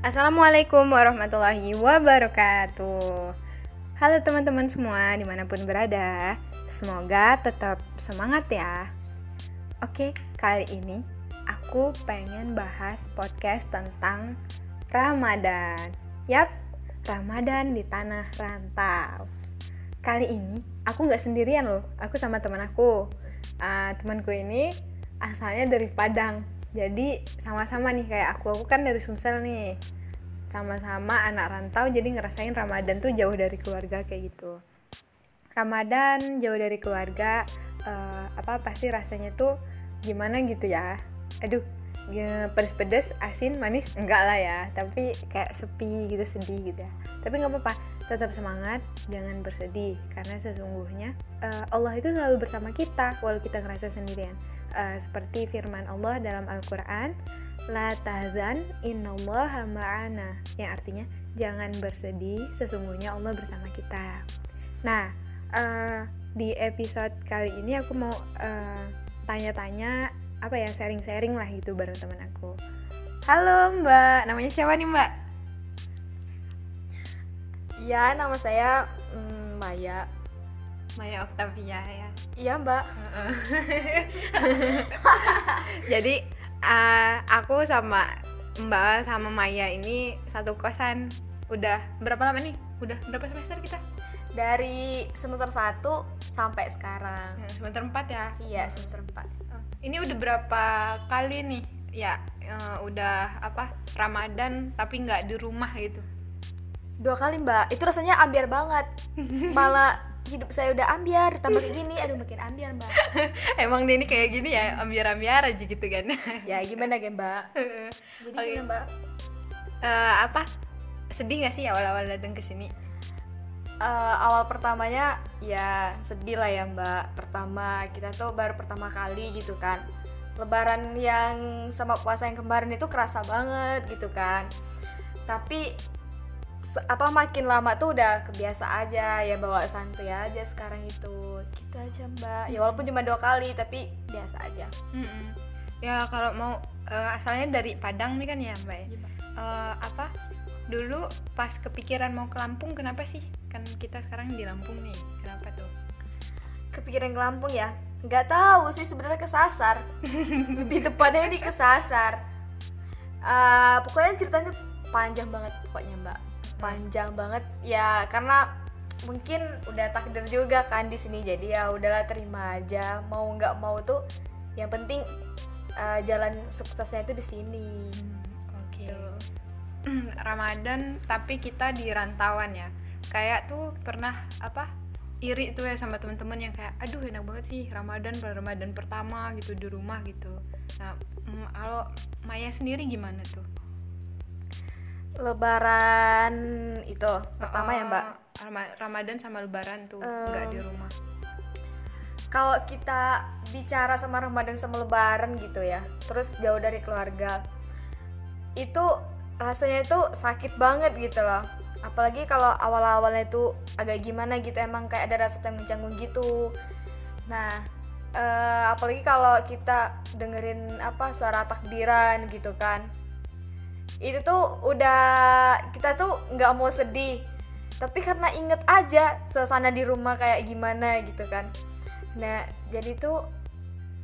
Assalamualaikum warahmatullahi wabarakatuh. Halo teman-teman semua di mana pun berada Semoga tetap semangat ya. Oke, kali ini aku pengen bahas podcast tentang Ramadan. Yaps, Ramadan di tanah rantau. Kali ini aku nggak sendirian loh, aku sama teman aku. Uh, Temanku ini asalnya dari Padang jadi sama-sama nih kayak aku aku kan dari Sumsel nih. Sama-sama anak rantau jadi ngerasain Ramadan tuh jauh dari keluarga kayak gitu. Ramadan jauh dari keluarga uh, apa pasti rasanya tuh gimana gitu ya. Aduh ya, pedes-pedes asin manis enggak lah ya. Tapi kayak sepi gitu sedih gitu ya. Tapi nggak apa-apa tetap semangat jangan bersedih. Karena sesungguhnya uh, Allah itu selalu bersama kita walau kita ngerasa sendirian uh, seperti firman Allah dalam Al-Quran La tahzan innallaha ma'ana. Yang artinya jangan bersedih sesungguhnya Allah bersama kita. Nah uh, di episode kali ini aku mau tanya tanya-tanya apa ya sharing-sharing lah gitu bareng teman aku. Halo Mbak, namanya siapa nih Mbak? Ya, nama saya mm, Maya Maya Octavia ya. Iya mbak. Jadi uh, aku sama mbak sama Maya ini satu kosan. Udah berapa lama nih? Udah berapa semester kita? Dari semester 1 sampai sekarang. Nah, semester 4 ya? Iya semester 4 oh, ini udah berapa kali nih? Ya uh, udah apa Ramadan tapi nggak di rumah gitu? Dua kali mbak. Itu rasanya ambiar banget. Malah hidup saya udah ambiar tambah kayak gini aduh makin ambiar mbak. Emang dia ini kayak gini ya ambiar ambiar aja gitu kan. Ya gimana kan mbak? Jadi okay. gimana mbak. Uh, apa? Sedih gak sih awal-awal datang ke sini? Uh, awal pertamanya ya sedih lah ya mbak. Pertama kita tuh baru pertama kali gitu kan. Lebaran yang sama puasa yang kemarin itu kerasa banget gitu kan. Tapi apa makin lama tuh udah kebiasa aja ya bawa santuy aja sekarang itu. Gitu aja mbak. Ya walaupun cuma dua kali tapi biasa aja. Mm -mm. ya kalau mau uh, asalnya dari Padang nih kan ya mbak ya, uh, apa dulu pas kepikiran mau ke Lampung kenapa sih? Kan kita sekarang di Lampung nih kenapa tuh? Kepikiran ke Lampung ya? Nggak tahu sih sebenarnya kesasar. Lebih tepatnya ini kesasar. Uh, pokoknya ceritanya panjang banget pokoknya mbak panjang banget. Ya karena mungkin udah takdir juga kan di sini. Jadi ya udahlah terima aja. Mau nggak mau tuh yang penting uh, jalan suksesnya itu di sini. Oke. Okay. Gitu. Ramadan tapi kita di rantauan ya. Kayak tuh pernah apa iri tuh ya sama teman-teman yang kayak aduh enak banget sih Ramadan Ramadan pertama gitu di rumah gitu. Nah mm, kalau Maya sendiri gimana tuh Lebaran itu pertama uh, ya mbak? Ramadan sama Lebaran tuh nggak um, di rumah. kalau kita bicara sama Ramadan sama Lebaran gitu ya terus jauh dari keluarga itu rasanya itu sakit banget gitu loh. Apalagi kalau awal-awalnya itu agak gimana gitu emang kayak ada rasa canggung-canggung gitu. Nah uh, apalagi kalau kita dengerin apa suara takbiran gitu kan itu tuh udah kita tuh nggak mau sedih. Tapi karena inget aja suasana di rumah kayak gimana gitu kan. Nah jadi tuh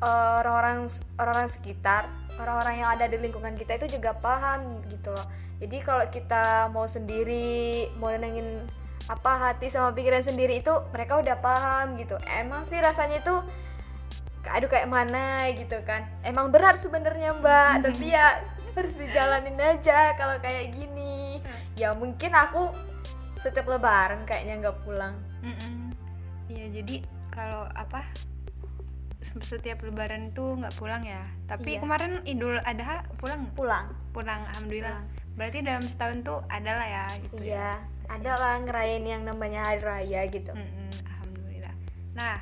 orang-orang orang-orang sekitar orang-orang yang ada di lingkungan kita itu juga paham gitu loh. Jadi kalau kita mau sendiri mau nenengin apa hati sama pikiran sendiri itu mereka udah paham gitu. Emang sih rasanya itu aduh kayak mana gitu kan. Emang berat sebenarnya mbak. Tapi ya harus dijalanin aja kalau kayak gini. Hmm. ya mungkin aku setiap lebaran kayaknya nggak pulang. Iya jadi kalau apa setiap lebaran itu nggak pulang ya? Tapi iya. kemarin idul adha pulang? Pulang. Pulang alhamdulillah. Pulang. berarti dalam setahun tuh ada lah ya gitu iya ya. ada lah ngerayain yang namanya hari raya gitu. Mm-hmm, alhamdulillah. Nah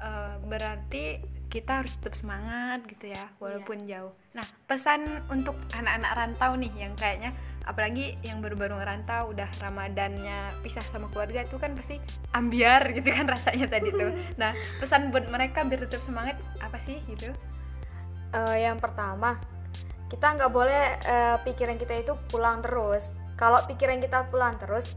uh, berarti kita harus tetap semangat gitu ya walaupun iya. jauh. Nah pesan untuk anak-anak rantau nih yang kayaknya apalagi yang baru-baru ngerantau udah ramadannya pisah sama keluarga itu kan pasti ambiar gitu kan rasanya tadi tuh. Nah pesan buat mereka biar tetap semangat apa sih gitu? Uh, yang pertama kita nggak boleh uh, pikiran kita itu pulang terus kalau pikiran kita pulang terus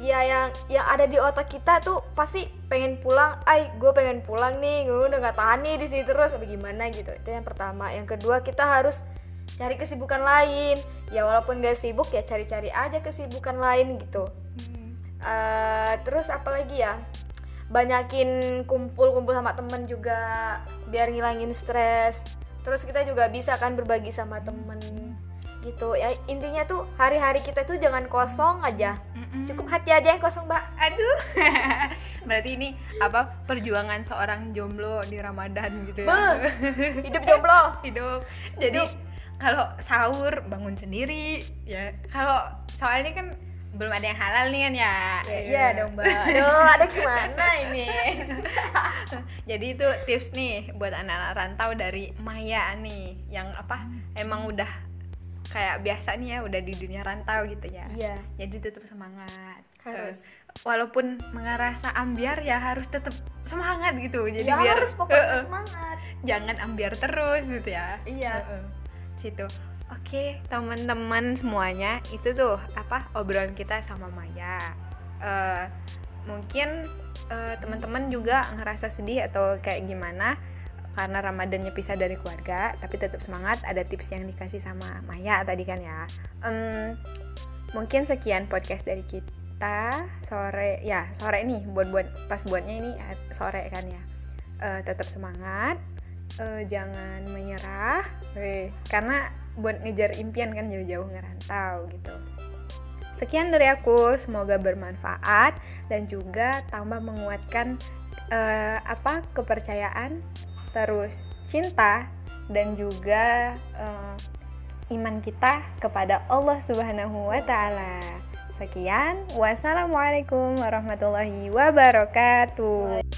ya yang yang ada di otak kita tuh pasti pengen pulang. Ay gue pengen pulang nih gue udah nggak tahan nih di sini terus apa gimana gitu. Itu yang pertama. Yang kedua kita harus cari kesibukan lain. Ya walaupun gak sibuk ya cari-cari aja kesibukan lain gitu. Uh, terus apalagi ya? Banyakin kumpul-kumpul sama temen juga biar ngilangin stres. Terus kita juga bisa kan berbagi sama temen gitu. Ya intinya tuh hari-hari kita tuh jangan kosong aja. Cukup hati aja yang kosong mbak. Aduh. Berarti ini apa perjuangan seorang jomblo di ramadan gitu ya? Be, hidup jomblo. Hidup. Jadi kalau sahur bangun sendiri ya. Kalau soalnya kan belum ada yang halal nih kan ya? Iya. ya, dong mbak. Aduh ada gimana ini? Jadi itu tips nih buat anak-anak rantau dari Maya nih yang apa emang udah kayak biasa nih ya udah di dunia rantau gitu ya. Iya. Jadi tetap semangat. Harus. Walaupun mengerasa ambiar ya harus tetap semangat gitu. Jadi ya, biar harus pokoknya uh, semangat. Jangan ambiar terus gitu ya. Iya. Uh, uh. situ. Oke teman-teman semuanya itu tuh apa obrolan kita sama Maya. Uh, mungkin uh, teman-teman juga ngerasa sedih atau kayak gimana karena Ramadannya pisah dari keluarga tapi tetap semangat ada tips yang dikasih sama Maya tadi kan ya. Um, mungkin sekian podcast dari kita sore ya sore nih buat buat pas buatnya ini eh, sore kan ya. Uh, tetap semangat uh, jangan menyerah Weh, karena buat ngejar impian kan jauh-jauh ngerantau gitu. Sekian dari aku semoga bermanfaat dan juga tambah menguatkan uh, apa kepercayaan terus cinta dan juga uh, iman kita kepada Allah Subhanahu wa taala. Sekian, wassalamualaikum warahmatullahi wabarakatuh.